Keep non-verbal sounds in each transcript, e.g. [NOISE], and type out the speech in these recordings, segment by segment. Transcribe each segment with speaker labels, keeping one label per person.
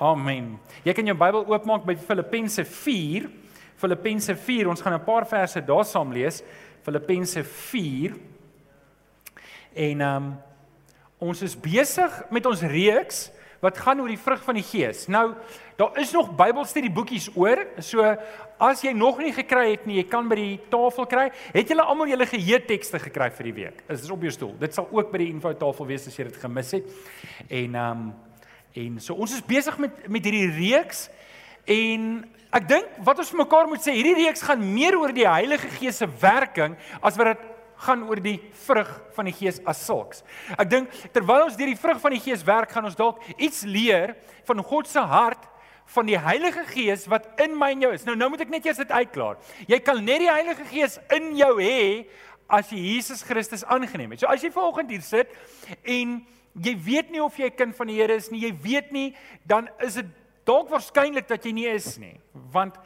Speaker 1: Amen. Jy kan jou Bybel oopmaak by Filippense 4. Filippense 4. Ons gaan 'n paar verse daar saam lees. Filippense 4. En ehm um, ons is besig met ons reeks wat gaan oor die vrug van die Gees. Nou, daar is nog Bybelstudieboekies oor. So as jy nog nie gekry het nie, jy kan by die tafel kry. Het julle almal julle geheue tekste gekry vir die week? Is dit op jou stoel? Dit sal ook by die info tafel wees as jy dit gemis het. En ehm um, En so ons is besig met met hierdie reeks en ek dink wat ons vir mekaar moet sê, hierdie reeks gaan meer oor die Heilige Gees se werking as wat dit gaan oor die vrug van die Gees as sulks. Ek dink terwyl ons deur die vrug van die Gees werk, gaan ons dalk iets leer van God se hart van die Heilige Gees wat in my en jou is. Nou nou moet ek net eers dit uitklaar. Jy kan net die Heilige Gees in jou hê as jy Jesus Christus aangeneem het. So as jy vanoggend hier sit en jy weet nie of jy 'n kind van die Here is nie, jy weet nie, dan is dit dalk waarskynlik dat jy nie is nie. Want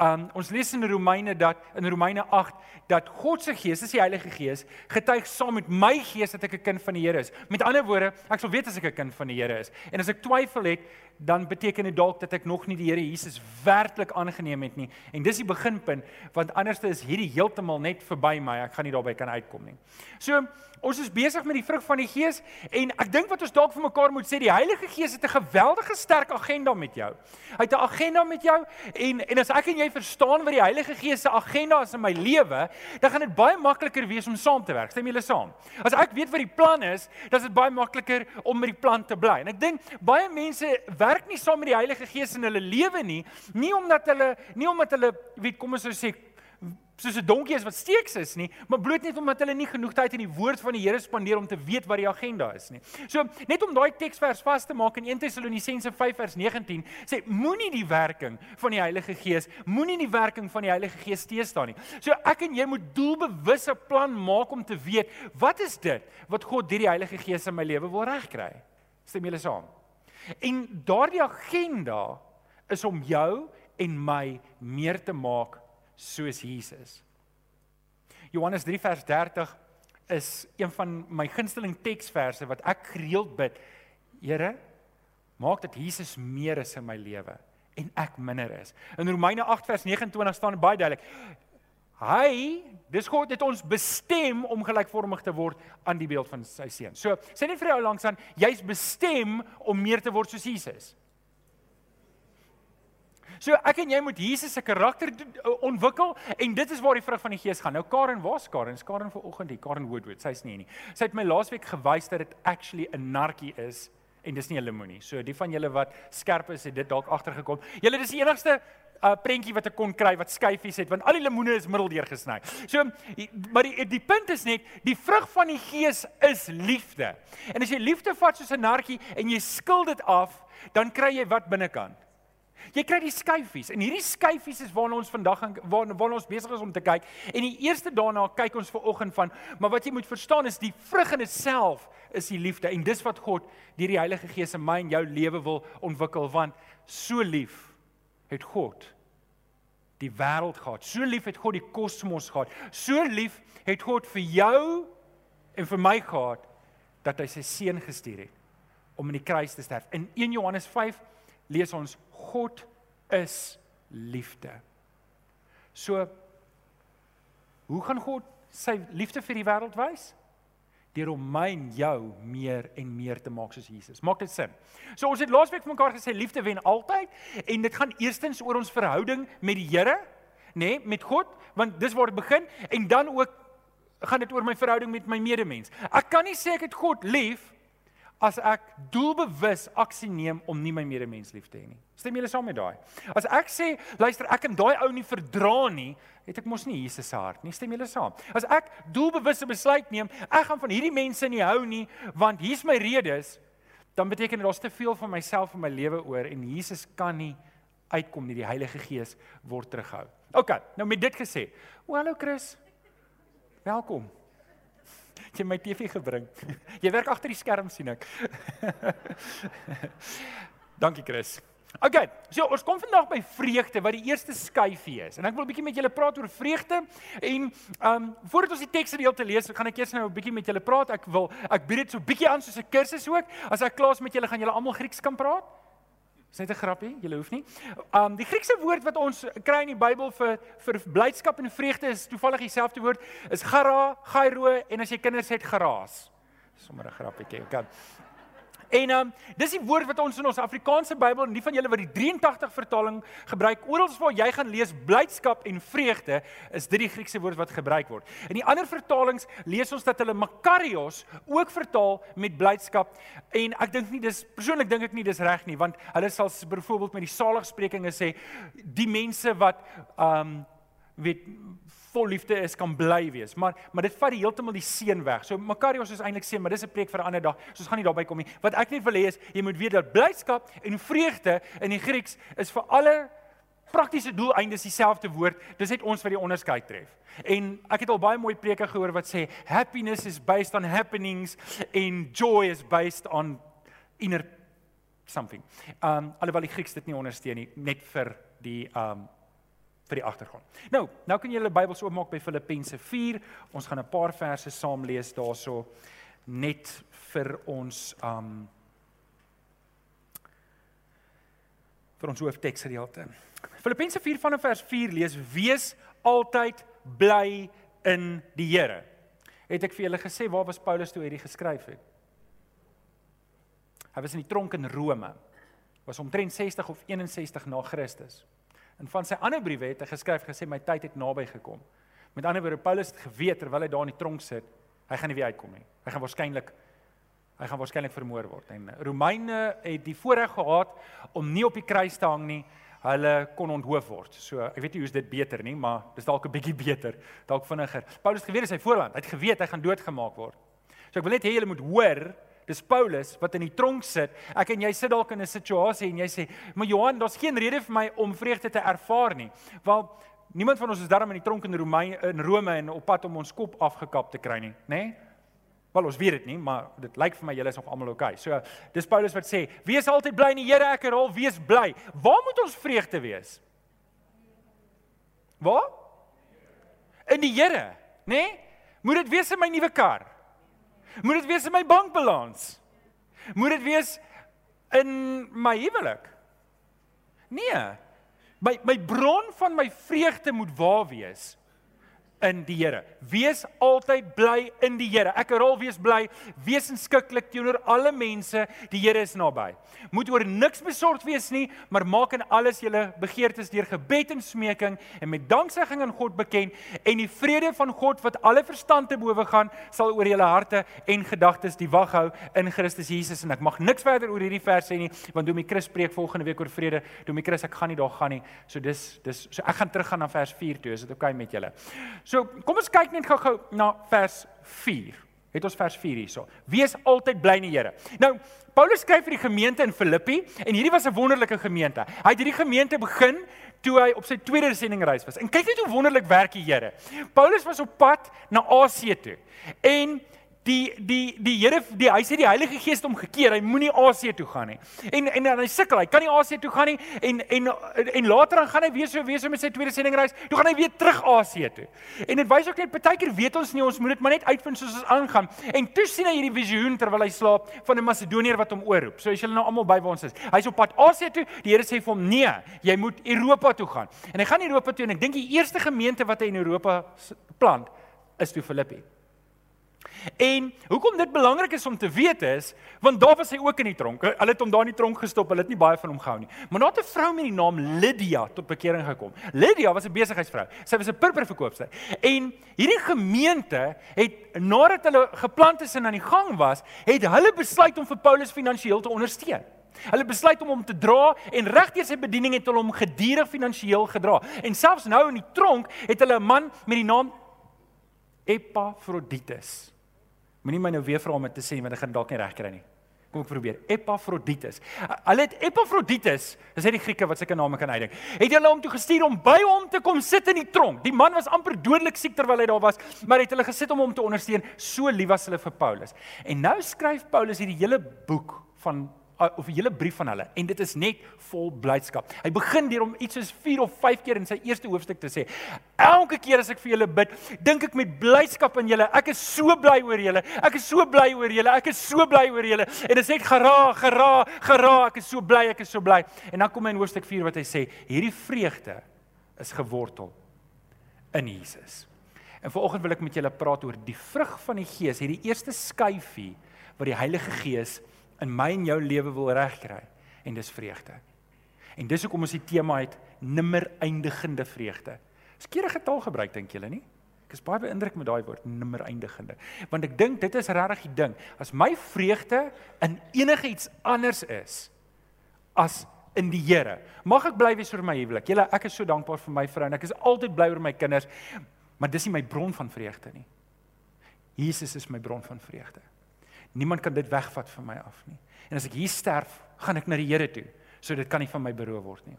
Speaker 1: um, ons lees in Romeine dat in Romeine 8 dat God se Gees, dis die Heilige Gees, getuig saam met my gees dat ek 'n kind van die Here is. Met ander woorde, ek sal weet as ek 'n kind van die Here is. En as ek twyfel het, dan beteken dit dalk dat ek nog nie die Here Jesus werklik aangeneem het nie. En dis die beginpunt, want anderste is hierdie heeltemal net verby my. Ek gaan nie daarby kan uitkom nie. So Ons is besig met die vrug van die Gees en ek dink wat ons dalk vir mekaar moet sê, die Heilige Gees het 'n geweldige sterk agenda met jou. Hy het 'n agenda met jou en en as ek en jy verstaan wat die Heilige Gees se agenda is in my lewe, dan gaan dit baie makliker wees om saam te werk. Stem julle saam? As ek weet wat die plan is, dan is dit baie makliker om met die plan te bly. En ek dink baie mense werk nie saam met die Heilige Gees in hulle lewe nie, nie omdat hulle nie omdat hulle weet kom ons sê soos 'n donkie is wat steeks is nie, maar bloot net omdat hulle nie genoeg tyd in die woord van die Here spandeer om te weet wat die agenda is nie. So net om daai teksvers vas te maak in 1 Tessalonisense 5 vers 19 sê moenie die werking van die Heilige Gees, moenie die werking van die Heilige Gees teëstaan nie. So ek en jy moet doelbewusse plan maak om te weet wat is dit wat God deur die Heilige Gees in my lewe wil regkry. Stem julle saam? En daardie agenda is om jou en my meer te maak soos Jesus. Johannes 3 vers 30 is een van my gunsteling teksverse wat ek gereeld bid. Here, maak dat Jesus meer is in my lewe en ek minder is. In Romeine 8 vers 29 staan baie duidelik. Hy, dis God het ons bestem om gelykvormig te word aan die beeld van sy seun. So, sê net vir jou langs aan, jy's bestem om meer te word soos Jesus. So ek en jy moet Jesus se karakter ontwikkel en dit is waar die vrug van die Gees gaan. Nou Karen, waar's Karen? Is Karen vanoggend hier? Karen Woodward, sy's nie hier nie. Sy het my laasweek gewys dat dit actually 'n narkie is en dis nie 'n lemoenie. So die van julle wat skerp is, het dit dalk agtergekom. Julle dis die enigste uh, prentjie wat ek kon kry wat skyfies het want al die lemoene is middeldeur gesny. So maar die die punt is net die vrug van die gees is liefde. En as jy liefde vat soos 'n narkie en jy skil dit af, dan kry jy wat binnekant. Jy kry die skyfies en hierdie skyfies is waarna ons vandag waarna waarna ons besig is om te kyk. En die eerste daarna kyk ons ver oggend van, maar wat jy moet verstaan is die vrug in itself is die liefde en dis wat God deur die Heilige Gees in my en jou lewe wil ontwikkel want so lief het God die wêreld gehad. So lief het God die kosmos gehad. So lief het God vir jou en vir my gehad dat hy sy seun gestuur het om in die kruis te sterf. In 1 Johannes 5 lees ons God is liefde. So hoe gaan God sy liefde vir die wêreld wys? Deur om my en jou meer en meer te maak soos Jesus. Maak dit sin? So ons het laasweek vir mekaar gesê liefde wen altyd en dit gaan eerstens oor ons verhouding met die Here, nê, nee, met God, want dis waar dit begin en dan ook gaan dit oor my verhouding met my medemens. Ek kan nie sê ek het God lief as ek doelbewus aksie neem om nie my medemens lief te hê nie. Stem julle saam met daai? As ek sê, luister, ek kan daai ou nie verdra nie, het ek mos nie Jesus se hart nie. Stem julle saam? As ek doelbewus 'n besluit neem, ek gaan van hierdie mense nie hou nie, want hier's my redes, dan beteken dit daar's te veel van myself in my lewe oor en Jesus kan nie uitkom nie. Die Heilige Gees word terughou. OK, nou met dit gesê. Hallo Chris. Welkom [LAUGHS] jy my TV gebring. [LAUGHS] Jy werk agter die skerm sien ek. [LAUGHS] Dankie Chris. OK, so ons kom vandag by vreugde wat die eerste skyfie is. En ek wil 'n bietjie met julle praat oor vreugde en ehm um, voordat ons die teks gedeelte lees, gaan ek eers nou 'n bietjie met julle praat. Ek wil ek bied dit so 'n bietjie aan soos 'n kursus ook. As ek klaar is met julle, gaan julle almal Grieks kan praat. Dis net 'n grappie, jy hoef nie. Um die Griekse woord wat ons kry in die Bybel vir vir blydskap en vreugde is toevallig dieselfde woord, is gara, gairo en as jy kinders het, geraas. Sommige grappietjie, okay. En um dis die woord wat ons in ons Afrikaanse Bybel, nie van julle wat die 83 vertaling gebruik, oral waar jy gaan lees blydskap en vreugde, is dit die Griekse woord wat gebruik word. In die ander vertalings lees ons dat hulle makarios ook vertaal met blydskap en ek dink nie dis persoonlik dink ek nie dis reg nie, want hulle sal byvoorbeeld met die saligsprekinge sê die mense wat um weet vol liefde is kan bly wees. Maar maar dit vat heeltemal die seën weg. So Makarios is eintlik seën, maar dis 'n preek vir 'n ander dag. So ons gaan nie daarby kom nie. Wat ek net wil hê is jy moet weet dat blydskap en vreugde in die Grieks is vir alle praktiese doeleindes dieselfde woord. Dis net ons wat die onderskeid tref. En ek het al baie mooi preke gehoor wat sê happiness is based on happenings and joy is based on inner something. Um alhoewel die Grieks dit nie ondersteun nie, net vir die um vir die agtergrond. Nou, nou kan jy julle Bybels oopmaak by Filippense 4. Ons gaan 'n paar verse saam lees daarso net vir ons um vir ons hoofteksgedeelte. Filippense 4 vanaf vers 4 lees: Wees altyd bly in die Here. Het ek vir julle gesê waar was Paulus toe hierdie geskryf het? Hy was in die tronk in Rome. Was omtrent 60 of 61 na Christus. In van sy ander briewe het hy geskryf gesê my tyd het naby gekom. Met ander woorde Paulus het geweet terwyl hy daar in die tronk sit, hy gaan nie weer uitkom nie. Hy gaan waarskynlik hy gaan waarskynlik vermoor word. En Romeine het die voorreg gehad om nie op die kruis te hang nie. Hulle kon onthoof word. So ek weet nie hoe's dit beter nie, maar dis dalk 'n bietjie [LAUGHS] beter, dalk vinniger. Paulus geweet hy voorland, hy het geweet hy gaan doodgemaak word. So ek wil net hê julle moet hoor Dis Paulus wat in die tronk sit. Ek en jy sit dalk in 'n situasie en jy sê, "Maar Johan, daar's geen rede vir my om vreugde te ervaar nie." Wel, niemand van ons is darm in die tronk in Rome in Rome en op pad om ons kop afgekap te kry nie, nê? Nee? Wel, ons weet dit nie, maar dit lyk vir my julle is nog almal oukei. Okay. So, dis Paulus wat sê, "Wees altyd bly in die Here, ek herhaal, wees bly." Waar moet ons vreugde wees? Waar? In die Here, nê? Nee? Moet dit wees in my nuwe kar? Moet dit wees in my bankbalans? Moet dit wees in my huwelik? Nee. My my bron van my vreugde moet waar wees in die Here. Wees altyd bly in die Here. Ek herhaal wees bly, wees inskikkelik teenoor alle mense. Die Here is naby. Moet oor niks besorgd wees nie, maar maak in alles julle begeertes deur gebed en smeking en met danksegging aan God bekend en die vrede van God wat alle verstand te bowe gaan, sal oor julle harte en gedagtes die wag hou in Christus Jesus en ek mag niks verder oor hierdie vers sê nie, want Domie Chris preek volgende week oor vrede. Domie Chris, ek gaan nie daar gaan nie. So dis dis so ek gaan teruggaan na vers 4 toe. Is dit oukei okay met julle? So kom ons kyk net gou-gou na vers 4. Het ons vers 4 hierso. Wees altyd bly in die Here. Nou, Paulus skryf vir die gemeente in Filippi en hierdie was 'n wonderlike gemeente. Hy het hierdie gemeente begin toe hy op sy tweede sendingreis was. En kyk net hoe wonderlik werk die Here. Paulus was op pad na Asië toe. En die die die Here die hy sê die Heilige Gees het hom gekeer. Hy moenie Asië toe gaan nie. En en hy sukkel. Hy kan nie Asië toe gaan nie en en en later dan gaan hy weer so weer so met sy tweede sendingreis. Toe gaan hy weer terug Asië toe. En dit wys ook net baie keer weet ons nie ons moet dit maar net uitvind soos ons aangaan. En toe sien hy hierdie visioen terwyl hy slaap van 'n Macedoniër wat hom oorroep. So as julle nou almal by waar ons is. Hy's op pad Asië toe. Die Here sê vir hom: "Nee, jy moet Europa toe gaan." En hy gaan Europa toe en ek dink die eerste gemeente wat hy in Europa plant is toe Filippi. En hoekom dit belangrik is om te weet is, want daar was hy ook in die tronk. Hulle het hom daar in die tronk gestop. Hulle het nie baie van hom gehou nie. Maar daar het 'n vrou met die naam Lydia tot bekering gekom. Lydia was 'n besigheidsvrou. Sy was 'n purperverkoopster. En hierdie gemeente het nadat hulle geplant is en aan die gang was, het hulle besluit om vir Paulus finansiëel te ondersteun. Hulle besluit om hom te dra en regdeur sy bediening het hulle hom gedurig finansiëel gedra. En selfs nou in die tronk het hulle 'n man met die naam Epaphroditus. Moenie my nou weer vra om dit te sê want ek gaan dalk nie reg kry nie. Kom ek probeer. Epaphroditus. Hulle het Epaphroditus, dis net die Grieke wat sulke name kan uitdink. Het hulle hom toe gestuur om by hom te kom sit in die tronk. Die man was amper dodelik siek terwyl hy daar was, maar het hulle gesit om hom te ondersteun. So lief was hulle vir Paulus. En nou skryf Paulus hierdie hele boek van of 'n hele brief van hulle en dit is net vol blydskap. Hy begin deur om iets soos 4 of 5 keer in sy eerste hoofstuk te sê: "Elke keer as ek vir julle bid, dink ek met blydskap aan julle. Ek is so bly oor julle. Ek is so bly oor julle. Ek is so bly oor julle." En dit is net gera, gera, gera. Ek is so bly, ek is so bly. En dan kom hy in hoofstuk 4 wat hy sê: "Hierdie vreugde is gewortel in Jesus." En vanoggend wil ek met julle praat oor die vrug van die Gees, hierdie eerste skyfie wat die Heilige Gees in my en jou lewe wil regkry en dis vreugde. En dis hoekom ons die tema het nimmer eindigende vreugde. Skeure getal gebruik dink julle nie? Ek is baie beïndruk met daai woord nimmer eindigende. Want ek dink dit is regtig die ding. As my vreugde in enigiets anders is as in die Here. Mag ek bly wees vir my huwelik. Julle, ek is so dankbaar vir my vrou en ek is altyd bly oor my kinders. Maar dis nie my bron van vreugde nie. Jesus is my bron van vreugde. Niemand kan dit wegvat van my af nie. En as ek hier sterf, gaan ek na die Here toe. So dit kan nie van my beroof word nie.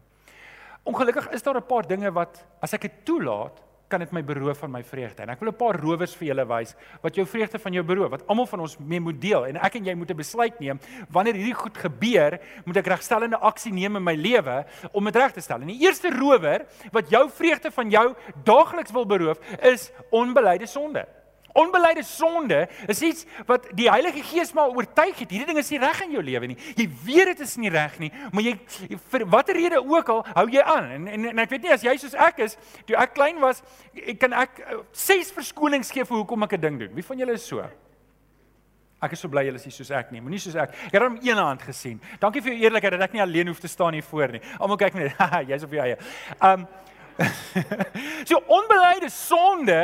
Speaker 1: Ongelukkig is daar 'n paar dinge wat as ek dit toelaat, kan dit my beroof van my vreugde. En ek wil 'n paar rowers vir julle wys wat jou vreugde van jou beroof, wat almal van ons mee moet deel. En ek en jy moet 'n besluit neem wanneer hierdie goed gebeur, moet ek regstellende aksie neem in my lewe om dit reg te stel. En die eerste rower wat jou vreugde van jou daagliks wil beroof, is onbeleide sonde. Onbeleide sonde is iets wat die Heilige Gees maar oortuig het. Hierdie ding is nie reg in jou lewe nie. Jy weet dit is nie reg nie, maar jy vir watter rede ook al hou jy aan. En, en en ek weet nie as jy soos ek is, toe ek klein was, ek kan ek uh, ses verskonings gee vir hoekom ek 'n ding doen. Wie van julle is so? Ek is so bly julle is nie soos ek nie. Moenie soos ek. Ek het hom een hand gesien. Dankie vir jou eerlikheid dat ek nie alleen hoef te staan hier voor nie. Almal kyk net, [LAUGHS] jy's op jou eie. Um [LAUGHS] so onbeleide sonde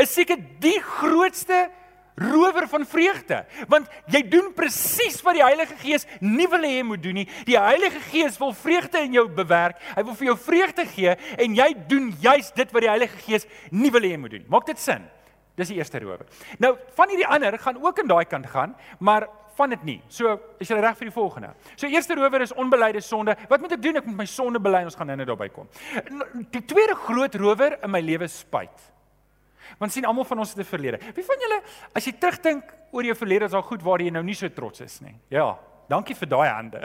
Speaker 1: is seker die grootste rower van vreugde want jy doen presies wat die Heilige Gees nie wil hê jy moet doen nie. Die Heilige Gees wil vreugde in jou bewerk hy wil vir jou vreugde gee en jy doen juis dit wat die Heilige Gees nie wil hê jy moet doen. Maak dit sin? Dis die eerste rower. Nou van hierdie ander gaan ook in daai kant gaan maar van dit nie. So, is jy reg vir die volgende? So eerste rower is onbeleide sonde. Wat moet ek doen? Ek moet my sonde bely. Ons gaan nou-nou daarby kom. Die tweede groot rower in my lewe is spyt. Want sien almal van ons het 'n verlede. Wie van julle as jy terugdink oor jou verlede, is daar goed waar jy nou nie so trots is nie. Ja, dankie vir daai hande.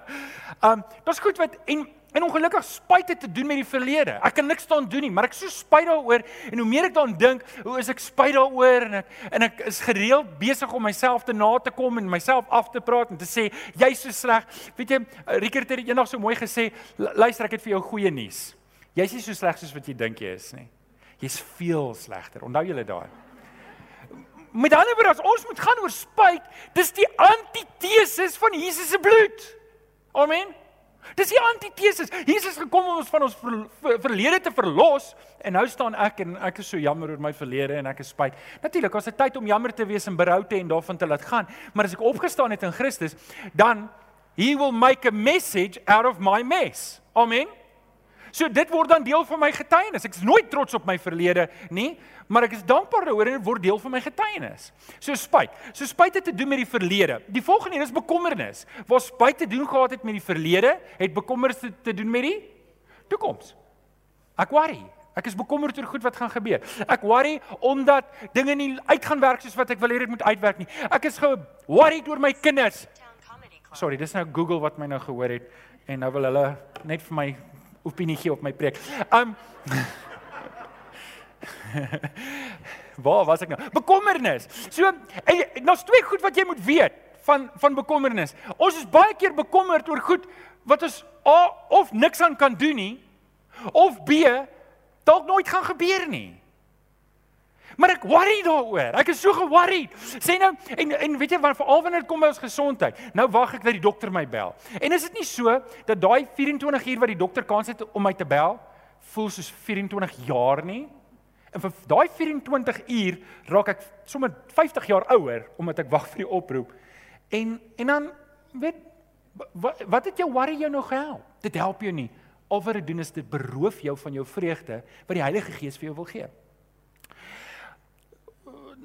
Speaker 1: [LAUGHS] um, dit's goed wat en En ongelukkig spyt dit te doen met die verlede. Ek kan niks daan doen nie, maar ek so spyt daaroor en hoe meer ek daaraan dink, hoe is ek spyt daaroor en ek en ek is gereeld besig om myself te na te kom en myself af te praat en te sê jy's so sleg. Weet jy, Rickert het eendag so mooi gesê, luister ek het vir jou goeie nuus. Jy's nie so sleg soos wat jy dink jy is nie. Jy's veel slegter. Onthou julle daai. Met ander woorde, ons moet gaan oor spyt, dis die antitesis van Jesus se bloed. Amen. Dis die antitesis. Jesus gekom om ons van ons ver, ver, verlede te verlos en nou staan ek en ek is so jammer oor my verlede en ek is spyt. Natuurlik, as dit tyd om jammer te wees en berou te en daarvan te laat gaan, maar as ek opgestaan het in Christus, dan he will make a message out of my mess. Amen. So dit word dan deel van my getuienis. Ek is nooit trots op my verlede nie, maar ek is dankbaar daaroor en dit word deel van my getuienis. So spyt. So spyt het te doen met die verlede. Die volgende een is bekommernis. Waar spyt te doen gehad het met die verlede, het bekommernis te, te doen met die toekoms. Ek worry. Ek is bekommerd oor goed wat gaan gebeur. Ek worry omdat dinge nie uitgaan werk soos wat ek wil hê dit moet uitwerk nie. Ek is ge-worried oor my kinders. Sorry, dis nou Google wat my nou gehoor het en nou wil hulle net vir my opinie gee op my preek. Um Waar was ek nou? Bekommernis. So, daar's twee goed wat jy moet weet van van bekommernis. Ons is baie keer bekommerd oor goed wat ons A of niks aan kan doen nie of B dalk nooit gaan gebeur nie. Maar ek worry daaroor. Ek is so ge-worried. Sê nou en en weet jy wat veral wanneer dit kom by ons gesondheid. Nou wag ek dat die dokter my bel. En is dit nie so dat daai 24 uur wat die dokter kans het om my te bel, voel soos 24 jaar nie? En vir daai 24 uur raak ek sommer 50 jaar ouer omdat ek wag vir die oproep. En en dan weet wat wat het jou worry jou nog gehelp? Dit help jou nie. Al wat dit doen is dit beroof jou van jou vreugde wat die Heilige Gees vir jou wil gee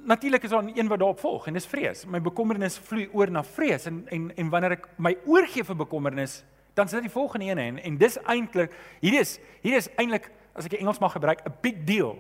Speaker 1: natuurlik is daar een wat daarop volg en dis vrees. My bekommernis vloei oor na vrees en en en wanneer ek my oorgee vir bekommernis, dan is dit die volgende een en en dis eintlik hier is hier is eintlik as ek Engels mag gebruik 'n big deal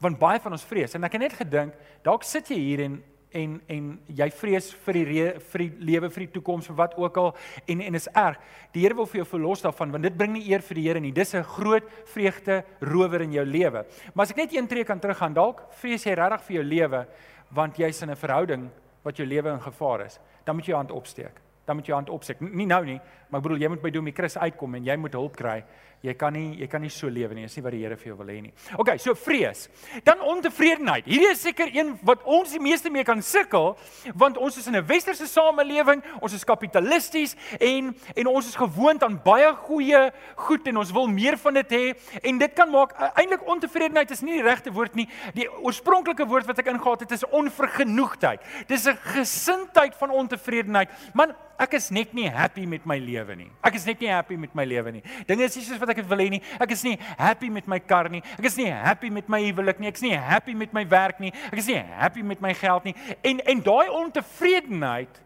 Speaker 1: want baie van ons vrees en ek het net gedink dalk sit jy hier en en en jy vrees vir die re, vir die lewe vir die toekoms vir wat ook al en en is erg. Die Here wil vir jou verlos daarvan want dit bring nie eer vir die Here nie. Dis 'n groot vreugde rower in jou lewe. Maar as ek net een tree kan teruggaan, dalk vrees jy regtig vir jou lewe want jy's in 'n verhouding wat jou lewe in gevaar is. Dan moet jy jou hand opsteek. Dan moet jy jou hand opsteek. Nie nou nie, maar ek bedoel jy moet by Domie Chris uitkom en jy moet hulp kry Jy kan nie jy kan nie so lewe nie. Dis nie wat die Here vir jou wil hê nie. OK, so vrees. Dan ontevredenheid. Hierdie is seker een wat ons die meeste mee kan sukkel want ons is in 'n westerse samelewing, ons is kapitalisties en en ons is gewoond aan baie goeie goed en ons wil meer van dit hê en dit kan maak e, eintlik ontevredenheid is nie die regte woord nie. Die oorspronklike woord wat ek ingehaal het is onvergenoegdheid. Dis 'n gesindheid van ontevredenheid. Man, ek is net nie happy met my lewe nie. Ek is net nie happy met my lewe nie. Dinge is nie soos wat ek dit wil hê nie. Ek is nie happy met my kar nie. Ek is nie happy met my huwelik nie. Ek is nie happy met my werk nie. Ek is nie happy met my geld nie. En en daai ontevredenheid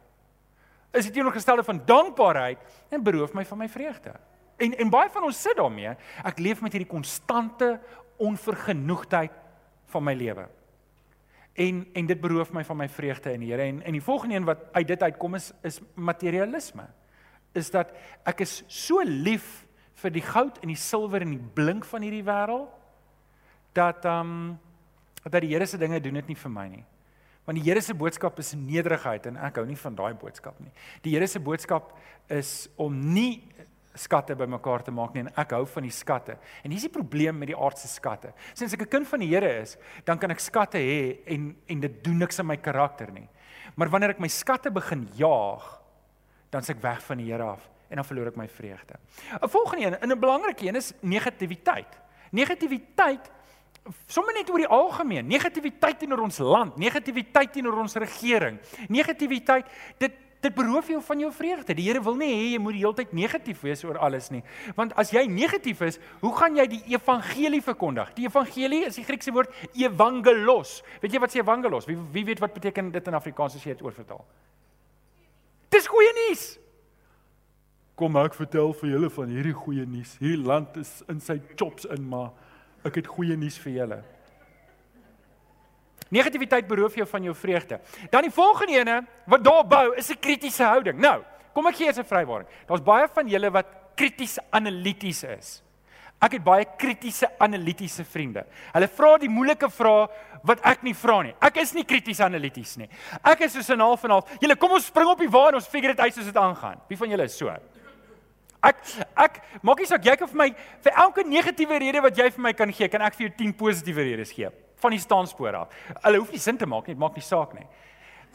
Speaker 1: is dit teenoorgestelde van dankbaarheid en beroof my van my vreugde. En en baie van ons sit daarmee. Ek leef met hierdie konstante onvergenoegdheid van my lewe. En en dit beroof my van my vreugde in die Here. En en die volgende een wat uit dit uitkom is is materialisme. Is dat ek is so lief vir die goud en die silwer en die blink van hierdie wêreld dat ehm um, dat die Here se dinge doen dit nie vir my nie. Want die Here se boodskap is nederigheid en ek hou nie van daai boodskap nie. Die Here se boodskap is om nie skatte bymekaar te maak nie en ek hou van die skatte. En hier's die probleem met die aardse skatte. Sins ek 'n kind van die Here is, dan kan ek skatte hê en en dit doen niks aan my karakter nie. Maar wanneer ek my skatte begin jaag, dan s'ek weg van die Here af en dan verloor ek my vreugde. 'n Volgende een, 'n belangrike een is negativiteit. Negativiteit sommer net oor die algemeen, negativiteit teenoor ons land, negativiteit teenoor ons regering. Negativiteit, dit dit beroof jou van jou vreugde. Die Here wil nie hê jy moet die hele tyd negatief wees oor alles nie. Want as jy negatief is, hoe gaan jy die evangelie verkondig? Die evangelie is die Griekse woord evangelos. Weet jy wat sê evangelos? Wie wie weet wat beteken dit in Afrikaans as jy dit oorvertaal? Dis goeie nuus. Kom ek vertel vir julle van hierdie goeie nuus. Hierdie land is in sy chops in, maar ek het goeie nuus vir julle. Negativiteit beroof jou van jou vreugde. Dan die volgende ene wat daar bou is 'n kritiese houding. Nou, kom ek gee eers 'n vrywaring. Daar's baie van julle wat krities analities is. Ek het baie kritiese analitiese vriende. Hulle vra die moeilike vrae wat ek nie vra nie. Ek is nie krities analities nie. Ek is so 'n half en half. Julle kom ons spring op die wa en ons figure dit uit soos dit aangaan. Wie van julle is so? Ek ek maak nie saak jy kan vir my vir elke negatiewe rede wat jy vir my kan gee, kan ek vir jou 10 positiewe redes gee van die staanspoor af. Hulle hoef nie sin te maak nie, dit maak nie saak nie.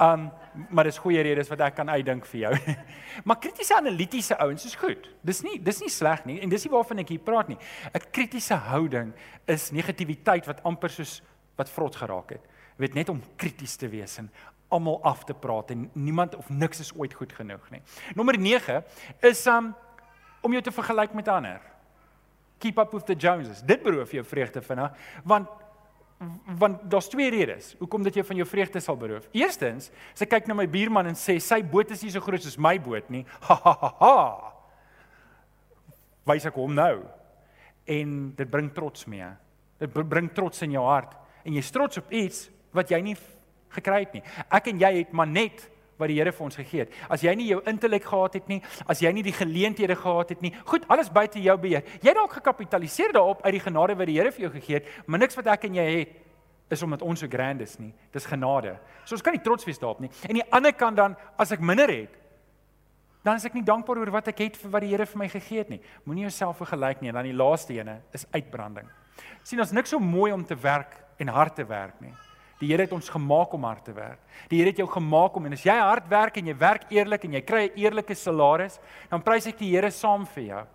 Speaker 1: Um maar dis goeie redes wat ek kan uitdink vir jou. [LAUGHS] maar kritiese analitiese ouens is goed. Dis nie dis nie sleg nie en dis nie waarvan ek hier praat nie. 'n Kritiese houding is negativiteit wat amper soos wat vrot geraak het. Jy weet net om krities te wees en almal af te praat en niemand of niks is ooit goed genoeg nie. Nommer 9 is um om jou te vergelyk met ander. Keep up with the Joneses. Dit beroof jou vreugde vinnig, want want daar's twee redes hoekom dit jou van jou vreugde sal beroof. Eerstens, as ek kyk na my buurman en sê sy boot is nie so groot soos my boot nie. [LAUGHS] Ha ha ha. ha. Wys ek hom nou. En dit bring trots mee. Dit bring trots in jou hart en jy's trots op iets wat jy nie gekry het nie. Ek en jy het maar net wat die Here vir ons gegee het. As jy nie jou intellek gehad het nie, as jy nie die geleenthede gehad het nie, goed, alles buite jou beheer. Jy dalk gekapitaliseer daarop uit die genade wat die Here vir jou gegee het, maar niks wat ek en jy het is omdat ons so grand is nie. Dis genade. So ons kan nie trots wees daarop nie. En die ander kant dan, as ek minder het, dan is ek nie dankbaar oor wat ek het vir wat die Here vir my gegee het nie. Moenie jouself vergelyk nie. En dan die laaste ene is uitbranding. sien ons niks so mooi om te werk en hard te werk nie. Die Here het ons gemaak om hard te werk. Die Here het jou gemaak om en as jy hard werk en jy werk eerlik en jy kry 'n eerlike salaris, dan prys ek die Here saam vir jou.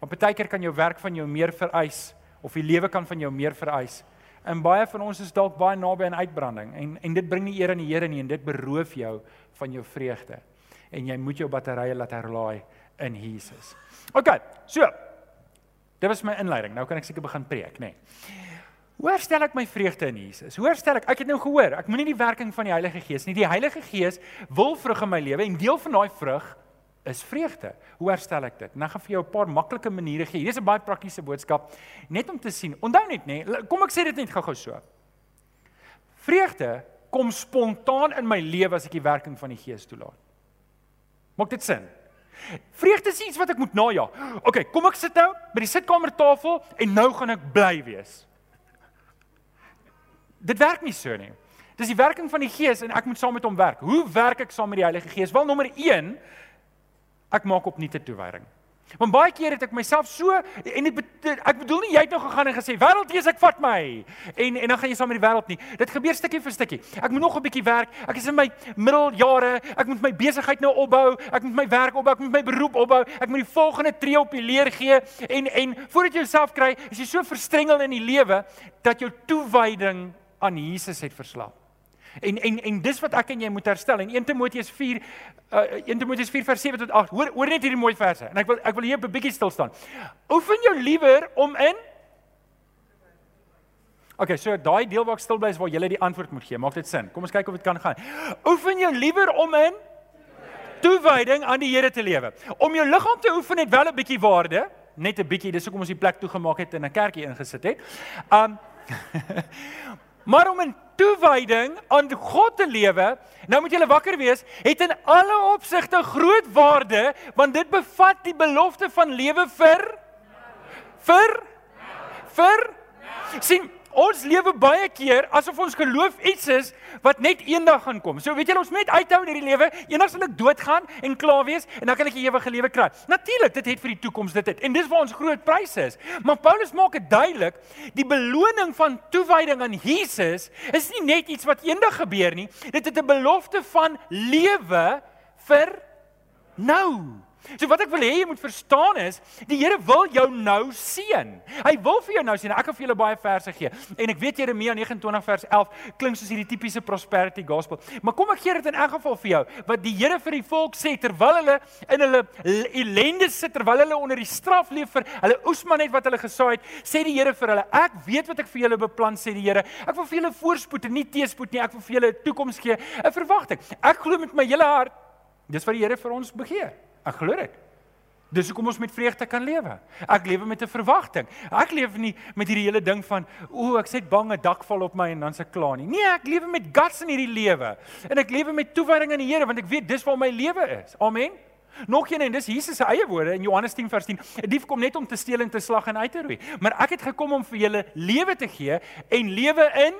Speaker 1: Maar baie keer kan jou werk van jou meer vereis of die lewe kan van jou meer vereis. En baie van ons is dalk baie naby aan uitbranding en en dit bring nie eer aan die Here nie en dit beroof jou van jou vreugde. En jy moet jou batterye laat herlaai in Jesus. OK. So. Dit was my inleiding. Nou kan ek seker begin preek, nê. Nee. Hoe herstel ek my vreugde in Jesus? Hoe herstel ek? Ek het nou gehoor, ek moenie die werking van die Heilige Gees nie. Die Heilige Gees wil vrug in my lewe en deel van daai vrug is vreugde. Hoe herstel ek dit? Nou gaan vir jou 'n paar maklike maniere gee. Hier is 'n baie praktiese boodskap net om te sien. Onthou net nê, kom ek sê dit net gou-gou so. Vreugde kom spontaan in my lewe as ek die werking van die Gees toelaat. Maak dit sin? Vreugde is iets wat ek moet najag. OK, kom ek sit nou by die sitkamertafel en nou gaan ek bly wees. Dit werk nie so nie. Dis die werking van die Gees en ek moet saam met hom werk. Hoe werk ek saam met die Heilige Gees? Wel nommer 1 ek maak opnuut 'n toewyding. Want baie keer het ek myself so en dit ek bedoel nie jy het nou gegaan en gesê wêreld wees ek vat my en en dan gaan jy saam met die wêreld nie. Dit gebeur stukkie vir stukkie. Ek moet nog 'n bietjie werk. Ek is in my middeljare. Ek moet my besigheid nou opbou. Ek moet my werk opbou. Ek moet my beroep opbou. Ek moet die volgende tree op die leer gee en en voordat jy jouself kry, is jy so verstrengel in die lewe dat jou toewyding aan Jesus het verslap. En en en dis wat ek en jy moet herstel. En 1 Timoteus 4 uh 1 Timoteus 4 vers 7 tot 8. Hoor hoor net hierdie mooi verse. En ek wil ek wil hier 'n bietjie stil staan. Oefen jou liewer om in OK, so daai deel waar ek stil bly is waar jy die antwoord moet gee. Maak dit sin? Kom ons kyk of dit kan gaan. Oefen jou liewer om in toewyding aan die Here te lewe. Om jou liggaam te oefen het wel 'n bietjie waarde, net 'n bietjie. Dis hoekom ons die plek toegemaak het en 'n kerkie ingesit het. Um [LAUGHS] Maar om in toewyding aan God te lewe, nou moet jy wakker wees, het in alle opsigte groot waarde want dit bevat die belofte van lewe vir vir vir sien Ons lewe baie keer asof ons geloof iets is wat net eendag gaan kom. So weet jy ons moet uithou in hierdie lewe. Eendag sal ek doodgaan en klaar wees en dan kan ek die ewige lewe kry. Natuurlik, dit het vir die toekoms dit het. En dis waar ons groot prys is. Maar Paulus maak dit duidelik, die beloning van toewyding aan Jesus is nie net iets wat eendag gebeur nie. Dit het 'n belofte van lewe vir nou. So wat ek wil hê jy moet verstaan is, die Here wil jou nou seën. Hy wil vir jou nou seën. Ek gaan vir julle baie verse gee. En ek weet Jeremia 29 vers 11 klink soos hierdie tipiese prosperity gospel. Maar kom ek gee dit in elk geval vir jou wat die Here vir die volk sê terwyl hulle in hulle ellende sit, terwyl hulle onder die straf leef vir hulle oesman net wat hulle gesaai het, sê die Here vir hulle, ek weet wat ek vir julle beplan sê die Here. Ek wil vir julle voorspoed en nie teëspoed nie. Ek wil vir julle 'n toekoms gee, 'n verwagting. Ek glo met my hele hart dis wat die Here vir ons begeer. Ek glo dit. Dis hoekom ons met vreugde kan lewe. Ek lewe met 'n verwagting. Ek leef nie met hierdie hele ding van o, ek sê bang 'n dak val op my en dan se klaar nie. Nee, ek lewe met guts in hierdie lewe. En ek lewe met toewyding aan die Here want ek weet dis waar my lewe is. Amen. Nog een en dis Jesus se eie woorde in Johannes 10 vers 10. 'n Dief kom net om te steel en te slag en uit te roei. Maar ek het gekom om vir julle lewe te gee en lewe in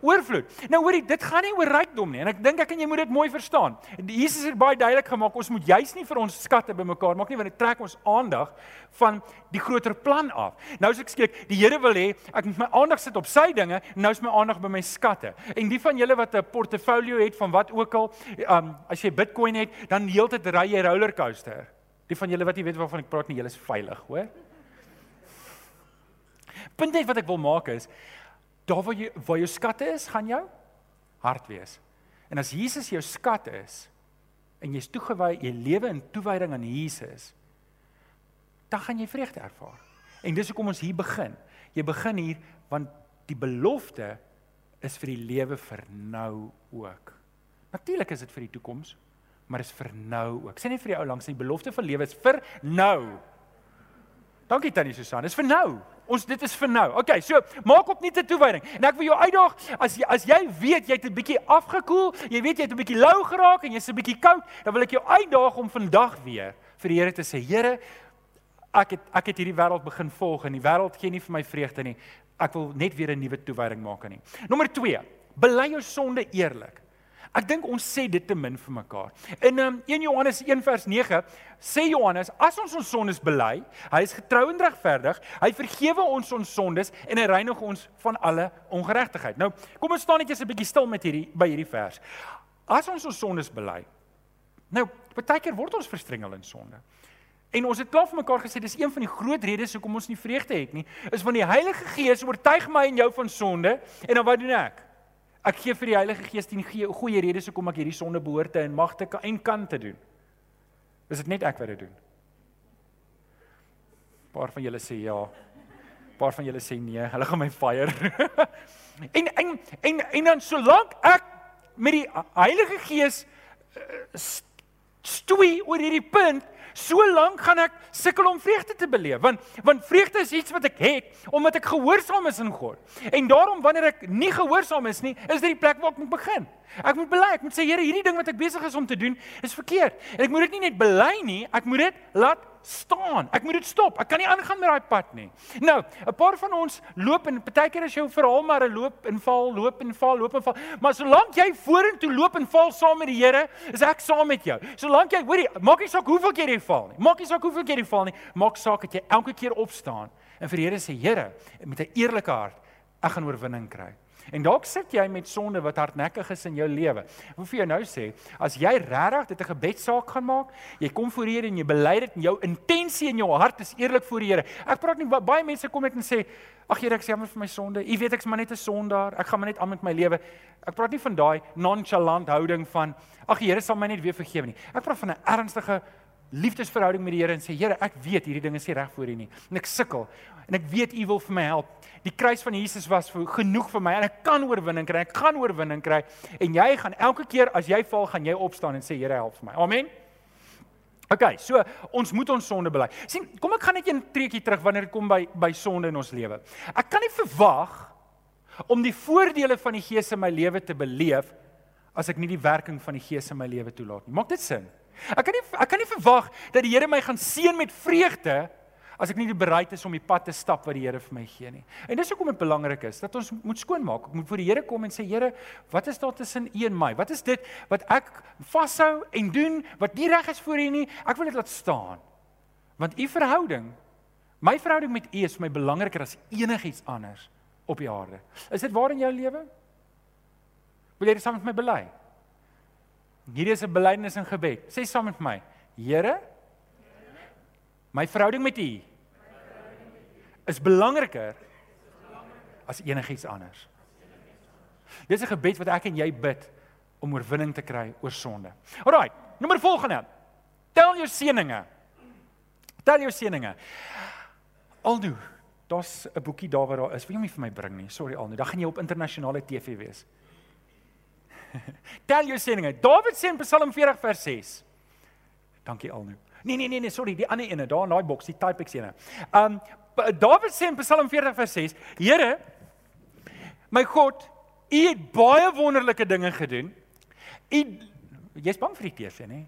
Speaker 1: Oorvloed. Nou hoorie, dit gaan nie oor rykdom nie en ek dink ek en jy moet dit mooi verstaan. Jesus het baie duidelik gemaak ons moet juis nie vir ons skatte bymekaar maak nie want dit trek ons aandag van die groter plan af. Nou as ek skielik die Here wil hê ek moet my aandag sit op sy dinge, nou is my aandag by my skatte. En die van julle wat 'n portfolio het van wat ook al, um, as jy Bitcoin het, dan heeltyd ry jy rollercoaster. Die van julle wat nie weet waarvan ek praat nie, julle is veilig, hoor. Punt net wat ek wil maak is Daar waar jy waar jou skatte is, gaan jou hart wees. En as Jesus jou skat is en jy's toegewy, jy lewe in toewyding aan Jesus, dan gaan jy vreugde ervaar. En dis hoekom ons hier begin. Jy begin hier want die belofte is vir die lewe vir nou ook. Natuurlik is dit vir die toekoms, maar is vir nou ook. Sê net vir die ou langs, die belofte vir lewe is vir nou. Dankie Tannie Susan, dis vir nou. Ons dit is vir nou. Okay, so maak op nie te toewyding. En ek wil jou uitdaag as jy as jy weet jy het 'n bietjie afgekoel, jy weet jy het 'n bietjie lou geraak en jy's 'n bietjie koud, dan wil ek jou uitdaag om vandag weer vir die Here te sê, Here, ek het ek het hierdie wêreld begin volg en die wêreld gee nie vir my vreugde nie. Ek wil net weer 'n nuwe toewyding maak aan U. Nommer 2. Bely jou sonde eerlik. Ek dink ons sê dit te min vir mekaar. In um, 1 Johannes 1 vers 9 sê Johannes, as ons ons sondes bely, hy is getrou en regverdig, hy vergewe ons ons sondes en hy reinig ons van alle ongeregtigheid. Nou, kom ons staan net eers 'n bietjie stil met hierdie by hierdie vers. As ons ons sondes bely. Nou, baie keer word ons verstrengel in sonde. En ons het klaar vir mekaar gesê dis een van die groot redes hoekom ons nie vreugde het nie, is want die Heilige Gees oortuig my en jou van sonde en dan wat doen ek? Ek gee vir die Heilige Gees die goeie redes hoekom ek hierdie sonde behoort te en mag te en kan te doen. Is dit net ek wat dit doen? Paar van julle sê ja. Paar van julle sê nee. Hulle gaan my fire. [LAUGHS] en en en en dan solank ek met die Heilige Gees uh, stoei oor hierdie punt, So lank gaan ek sukkel om vreugde te beleef want want vreugde is iets wat ek het omdat ek gehoorsaam is aan God. En daarom wanneer ek nie gehoorsaam is nie, is dit die plek waar ek moet begin. Ek moet bely, ek moet sê Here, hierdie ding wat ek besig is om te doen is verkeerd. En ek moet dit nie net bely nie, ek moet dit laat staan. Ek moet dit stop. Ek kan nie aangaan met daai pad nie. Nou, 'n paar van ons loop en partykeer as jou verhaal maar 'n loop en val, loop en val, loop en val. Maar solank jy vorentoe loop en val saam met die Here, is ek saam met jou. Solank jy, hoorie, maak nie saak hoeveel keer jy val nie. Maak nie saak hoeveel keer jy val nie. Maak saak dat jy elke keer opstaan en vir die Here sê, Here, met 'n eerlike hart, ek gaan oorwinning kry. En dalk sit jy met sonde wat hardnekkig is in jou lewe. Ek wil vir jou nou sê, as jy regtig dit 'n gebedsaak gaan maak, jy kom voor die Here en jy bely dit en jou intensie in jou hart is eerlik voor die Here. Ek praat nie baie mense kom net en sê, "Ag Here, ek sê jammer vir my sonde. U weet ek's maar net 'n sondaar. Ek gaan maar net aan met my lewe." Ek praat nie van daai nonchalant houding van, "Ag Here sal my net weer vergewe nie." Ek praat van 'n ernstige liefdesverhouding met die Here en sê Here, ek weet hierdie ding is nie reg vir U nie en ek sukkel en ek weet U wil vir my help. Die kruis van Jesus was genoeg vir my en ek kan oorwinning kry. Ek gaan oorwinning kry en jy gaan elke keer as jy val, gaan jy opstaan en sê Here, help vir my. Amen. OK, so ons moet ons sonde bely. sien, kom ek gaan net 'n treukie terug wanneer dit kom by by sonde in ons lewe. Ek kan nie verwag om die voordele van die Gees in my lewe te beleef as ek nie die werking van die Gees in my lewe toelaat nie. Maak dit sin? Ek kan nie ek kan nie verwag dat die Here my gaan seën met vreugde as ek nie bereid is om die pad te stap wat die Here vir my gee nie. En dis hoekom dit belangrik is dat ons moet skoonmaak. Ek moet voor die Here kom en sê Here, wat is daar tussen U en my? Wat is dit wat ek vashou en doen wat nie reg is vir U nie? Ek wil dit laat staan. Want U verhouding, my verhouding met U is vir my belangriker as enigiets anders op die aarde. Is dit waar in jou lewe? Wil jy dit saam met my bely? Hierdie is 'n belydenis en gebed. Sê saam met my: Here, my verhouding met U is belangriker as enigiets anders. Dis 'n gebed wat ek en jy bid om oorwinning te kry oor sonde. Alraai, nommer volgende. Tel jou seëninge. Tel jou seëninge. Aldo, daar's 'n boekie daar waar daar is. Wil jy hom nie vir my bring nie? Sorry Aldo, dan gaan jy op internasionale TV wees. [LAUGHS] Tel jou seëninge. Dawid sê in Psalm 40 vers 6. Dankie Alno. Nee nee nee nee, sorry, die ander ene daar in daai boks, die type X ene. Um Dawid sê in Psalm 40 vers 6: Here, my God, U het baie wonderlike dinge gedoen. U jy's bang vir die teer sê, nê?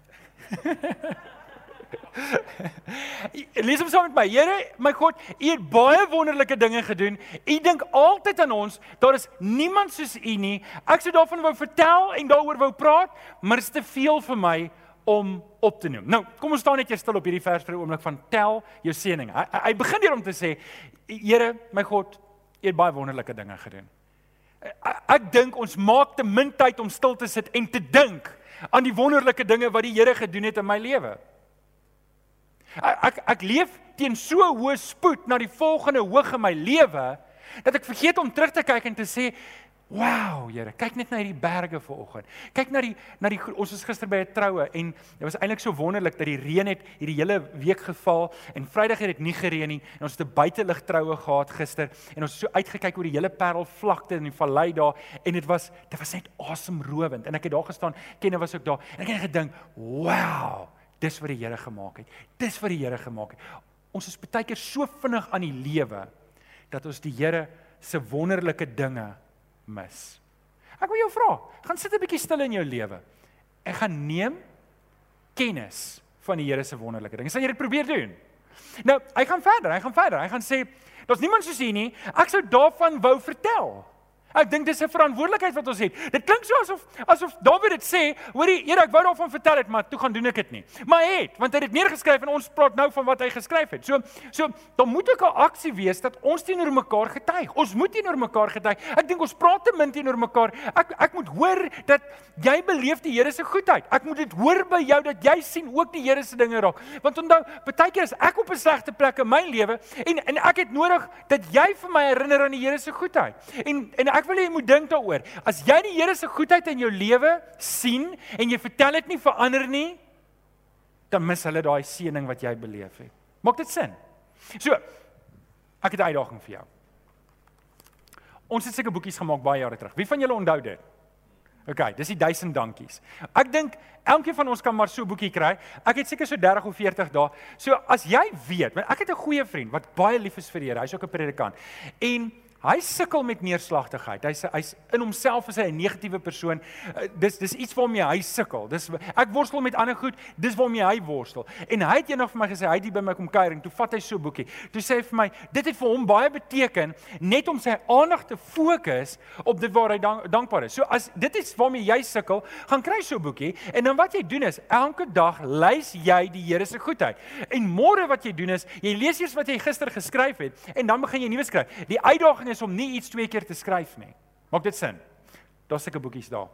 Speaker 1: [LAUGHS] Lees hom saam met my. Here, my God, U het baie wonderlike dinge gedoen. U dink altyd aan ons. Daar is niemand soos U nie. Ek sou daarvan wou vertel en daaroor wou praat, maar dit is te veel vir my om op te noem. Nou, kom ons staan net eers stil op hierdie vers vir 'n oomblik van tel jou seëning. Hy, hy begin hier om te sê, Here, my God, U het baie wonderlike dinge gedoen. Ek dink ons maak te min tyd om stil te sit en te dink aan die wonderlike dinge wat die Here gedoen het in my lewe. Ek ek, ek leef teen so hoë spoed na die volgende hoog in my lewe dat ek vergeet om terug te kyk en te sê Wow, Here, kyk net na hierdie berge vanoggend. Kyk na die na die ons was gister by 'n troue en dit was eintlik so wonderlik dat die reën het hierdie hele week geval en Vrydag het dit nie gereën nie en ons het 'n buitelug troue gehad gister en ons het so uitgekyk oor die hele Parelvlakte in die vallei daar en dit was dit was net asemrowend en ek het daar gestaan, Kenne was ook daar en ek het gedink, "Wow, Dis wat die Here gemaak het. Dis wat die Here gemaak het. Ons is baie keer so vinnig aan die lewe dat ons die Here se wonderlike dinge mis. Ek wil jou vra, gaan sit 'n bietjie stil in jou lewe. Ek gaan neem kennis van die Here se wonderlike dinge. Sal jy dit probeer doen? Nou, hy gaan verder, hy gaan verder. Hy gaan sê, daar's niemand soos U nie. Ek sou daarvan wou vertel. Ek dink dis 'n verantwoordelikheid wat ons het. Dit klink so asof asof Dawid dit sê, hoorie, Here, ek wou daarvan vertel het, maar toe gaan doen ek dit nie. Maar hy het, want hy het dit neergeskryf en ons praat nou van wat hy geskryf het. So, so dan moet ook 'n aksie wees dat ons teenoor mekaar getuig. Ons moet teenoor mekaar getuig. Ek dink ons praat te min teenoor mekaar. Ek ek moet hoor dat jy beleef die Here se goedheid. Ek moet dit hoor by jou dat jy sien ook die Here se dinge raak. Want onthou, baie keer is ek op 'n slegte plek in my lewe en en ek het nodig dat jy vir my herinner aan die Here se goedheid. En en ek wil hê jy moet dink daaroor. As jy die Here se goedheid in jou lewe sien en jy vertel dit nie vir ander nie, dan mis hulle daai seëning wat jy beleef het. Maak dit sin? So, ek het 'n uitdaging vir jou. Ons het seker boekies gemaak baie jare terug. Wie van julle onthou dit? OK, dis die 1000 dankies. Ek dink elkeen van ons kan maar so 'n boekie kry. Ek het seker so 30 of 40 dae. So as jy weet, want ek het 'n goeie vriend wat baie lief is vir die Here. Hy's ook 'n predikant. En Hy sukkel met neerslagtigheid. Hy's hy's in homself is hy 'n negatiewe persoon. Uh, dis dis iets waarmee hy sukkel. Dis ek worstel met ander goed, dis waarmee hy worstel. En hy het eendag vir my gesê, hy het hier by my kom kuier en toe vat hy so 'n boekie. Toe sê hy vir my, dit het vir hom baie beteken net om sy aandag te fokus op dit waar hy dank, dankbaar is. So as dit is waarmee jy sukkel, gaan kry so 'n boekie en dan wat jy doen is elke dag lys jy die Here se goedheid. En môre wat jy doen is, jy lees eers wat jy gister geskryf het en dan begin jy nuwe skryf. Die uitdaging is om nie iets twee keer te skryf nie. Maak dit sin? Daar's seker boekies daar.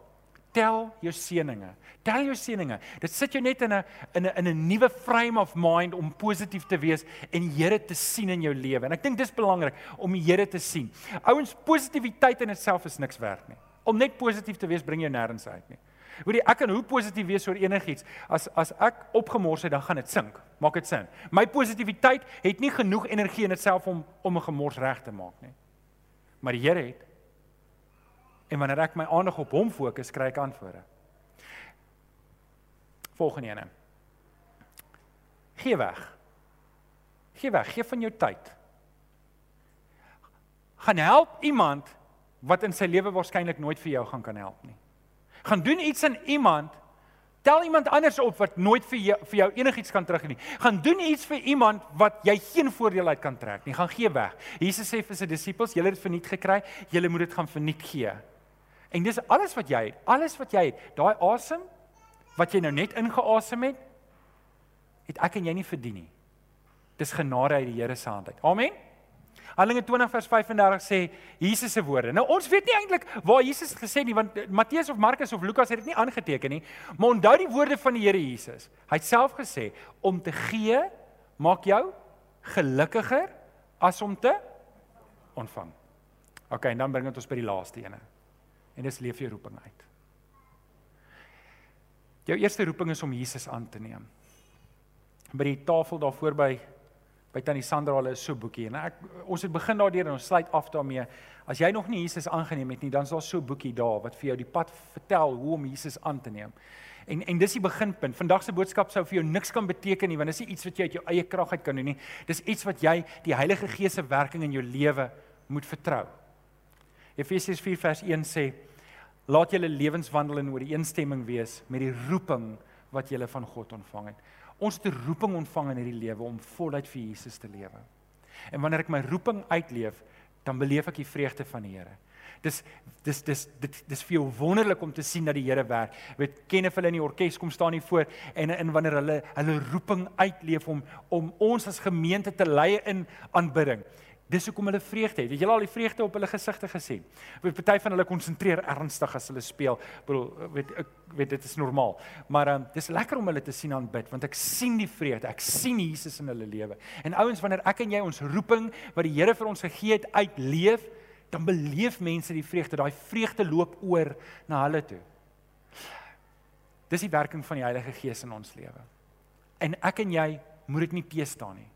Speaker 1: Tel jou seëninge. Tel jou seëninge. Dit sit jou net in 'n in 'n in 'n nuwe frame of mind om positief te wees en Here te sien in jou lewe. En ek dink dis belangrik om die Here te sien. Ouens, positiwiteit in itself is niks werd nie. Om net positief te wees bring jou nêrens uit nie. Hoorie, ek kan hoe positief wees oor enigiets. As as ek opgemors het, dan gaan dit sink. Maak dit sin? My positiwiteit het nie genoeg energie in ditself om om 'n gemors reg te maak nie maar die Here het. En wanneer ek my aandag op hom fokus, kry ek antwoorde. Volgende ene. Gee weg. Gee weg, gee van jou tyd. Gaan help iemand wat in sy lewe waarskynlik nooit vir jou gaan kan help nie. Gaan doen iets aan iemand Tel iemand anders op wat nooit vir jou, vir jou enigiets kan teruggee nie. Gaan doen iets vir iemand wat jy geen voordeel uit kan trek nie. Gaan gee weg. Jesus sê vir sy disippels, julle het verniet gekry, julle moet dit gaan verniet gee. En dis alles wat jy het, alles wat jy het, daai asem wat jy nou net ingeasem het, het ek en jy nie verdien nie. Dis genade uit die Here se hand uit. Amen. Handelinge 20 vers 35 sê Jesus se woorde. Nou ons weet nie eintlik waar Jesus gesê nie want Matteus of Markus of Lukas het dit nie aangeteken nie. Maar onthou die woorde van die Here Jesus. Hy het self gesê om te gee maak jou gelukkiger as om te ontvang. OK, en dan bring dit ons by die laaste ene. En dis leef jou roeping uit. Jou eerste roeping is om Jesus aan te neem. By die tafel daar voorby by tannie Sandra hulle so boekie en ek ons het begin daardeur en ons sluit af daarmee. As jy nog nie Jesus aangeneem het nie, dan is daar so boekie daar wat vir jou die pad vertel hoe om Jesus aan te neem. En en dis die beginpunt. Vandag se boodskap sou vir jou niks kan beteken nie want dit is iets wat jy uit jou eie krag uit kan doen nie. Dis iets wat jy die Heilige Gees se werking in jou lewe moet vertrou. Efesiërs 4 vers 1 sê: Laat julle lewenswandel in ooreenstemming wees met die roeping wat julle van God ontvang het. Ons het 'n roeping ontvang in hierdie lewe om voluit vir Jesus te lewe. En wanneer ek my roeping uitleef, dan beleef ek die vreugde van die Here. Dis dis dis dit dis vir jou wonderlik om te sien dat die Here werk. Jy weet, ken of hulle in die orkes kom staan hier voor en in wanneer hulle hulle roeping uitleef om om ons as gemeente te lei in aanbidding. Dis hoekom hulle vreugde het. Het julle al die vreugde op hulle gesigte gesien? Weet party van hulle konsentreer ernstig as hulle speel. Ek bedoel, weet ek weet dit is normaal. Maar um, dis lekker om hulle te sien aanbid want ek sien die vreugde. Ek sien Jesus in hulle lewe. En ouens, wanneer ek en jy ons roeping wat die Here vir ons gegee het uitleef, dan beleef mense die vreugde. Daai vreugde loop oor na hulle toe. Dis die werking van die Heilige Gees in ons lewe. En ek en jy moet dit nie teëstaan nie.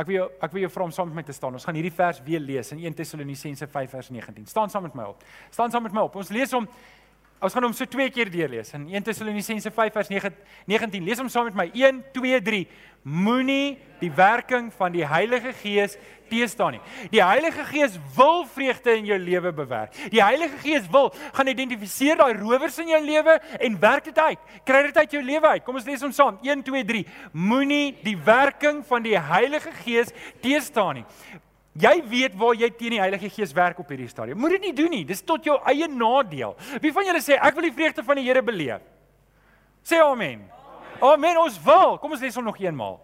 Speaker 1: Ek wil jou ek wil jou vra om saam met my te staan. Ons gaan hierdie vers weer lees in 1 Tessalonisense 5 vers 19. Staan saam met my op. Staan saam met my op. Ons lees hom Ons gaan hom so twee keer deurlees in 1 Tessalonisense 5 vers 9 19. Lees hom saam met my. 1 2 3. Moenie die werking van die Heilige Gees teëstaan nie. Die Heilige Gees wil vreugde in jou lewe bewerk. Die Heilige Gees wil gaan identifiseer daai rowers in jou lewe en werk dit uit. Kry dit uit jou lewe uit. Kom ons lees hom saam. 1 2 3. Moenie die werking van die Heilige Gees teëstaan nie. Jy weet waar jy teen die Heilige Gees werk op hierdie stadium. Moet dit nie doen nie. Dis tot jou eie nadeel. Wie van julle sê ek wil die vreugde van die Here beleef? Sê amen. Amen. Ons wil. Kom ons lees hom nog eenmaal.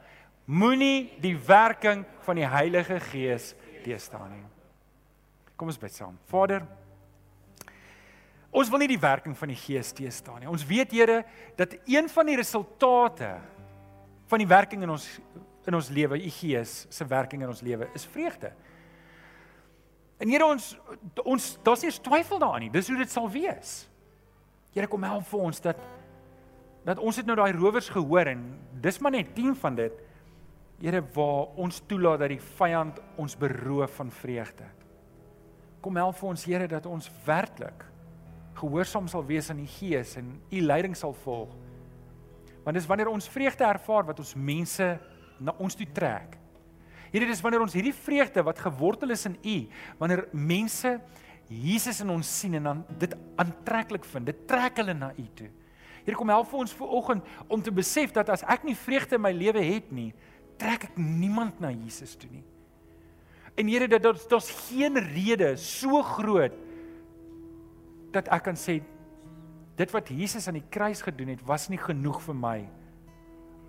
Speaker 1: Moenie die werking van die Heilige Gees teëstaan nie. Kom ons bid saam. Vader, ons wil nie die werking van die Gees teëstaan nie. Ons weet Here dat een van die resultate van die werking in ons in ons lewe, u Gees se werking in ons lewe is vreugde. En Here ons ons daar's nie eens twyfel daaraan nie. Dis hoe dit sal wees. Here kom help vir ons dat dat ons het nou daai rowers gehoor en dis maar net 10 van dit. Here waar ons toelaat dat die vyand ons beroof van vreugde. Kom help vir ons Here dat ons werklik gehoorsaam sal wees aan die Gees en u leiding sal volg. Want dis wanneer ons vreugde ervaar wat ons mense na ons toe trek. Here, dis wanneer ons hierdie vreugde wat gewortel is in u, wanneer mense Jesus in ons sien en dan dit aantreklik vind. Dit trek hulle na u toe. Here, kom help vir ons vanoggend om te besef dat as ek nie vreugde in my lewe het nie, trek ek niemand na Jesus toe nie. En Here dat daar's daar's geen rede so groot dat ek kan sê dit wat Jesus aan die kruis gedoen het was nie genoeg vir my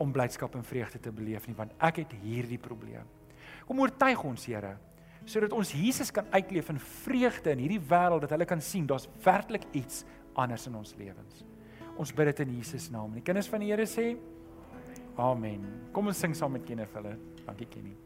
Speaker 1: om blydskap en vreugde te beleef nie want ek het hierdie probleem. Kom oortuig ons Here sodat ons Jesus kan uitleef in vreugde in hierdie wêreld dat hulle kan sien daar's werklik iets anders in ons lewens. Ons bid dit in Jesus naam. Die kinders van die Here sê Amen. Kom ons sing saam met Kenneth hulle. Dankie Kenny.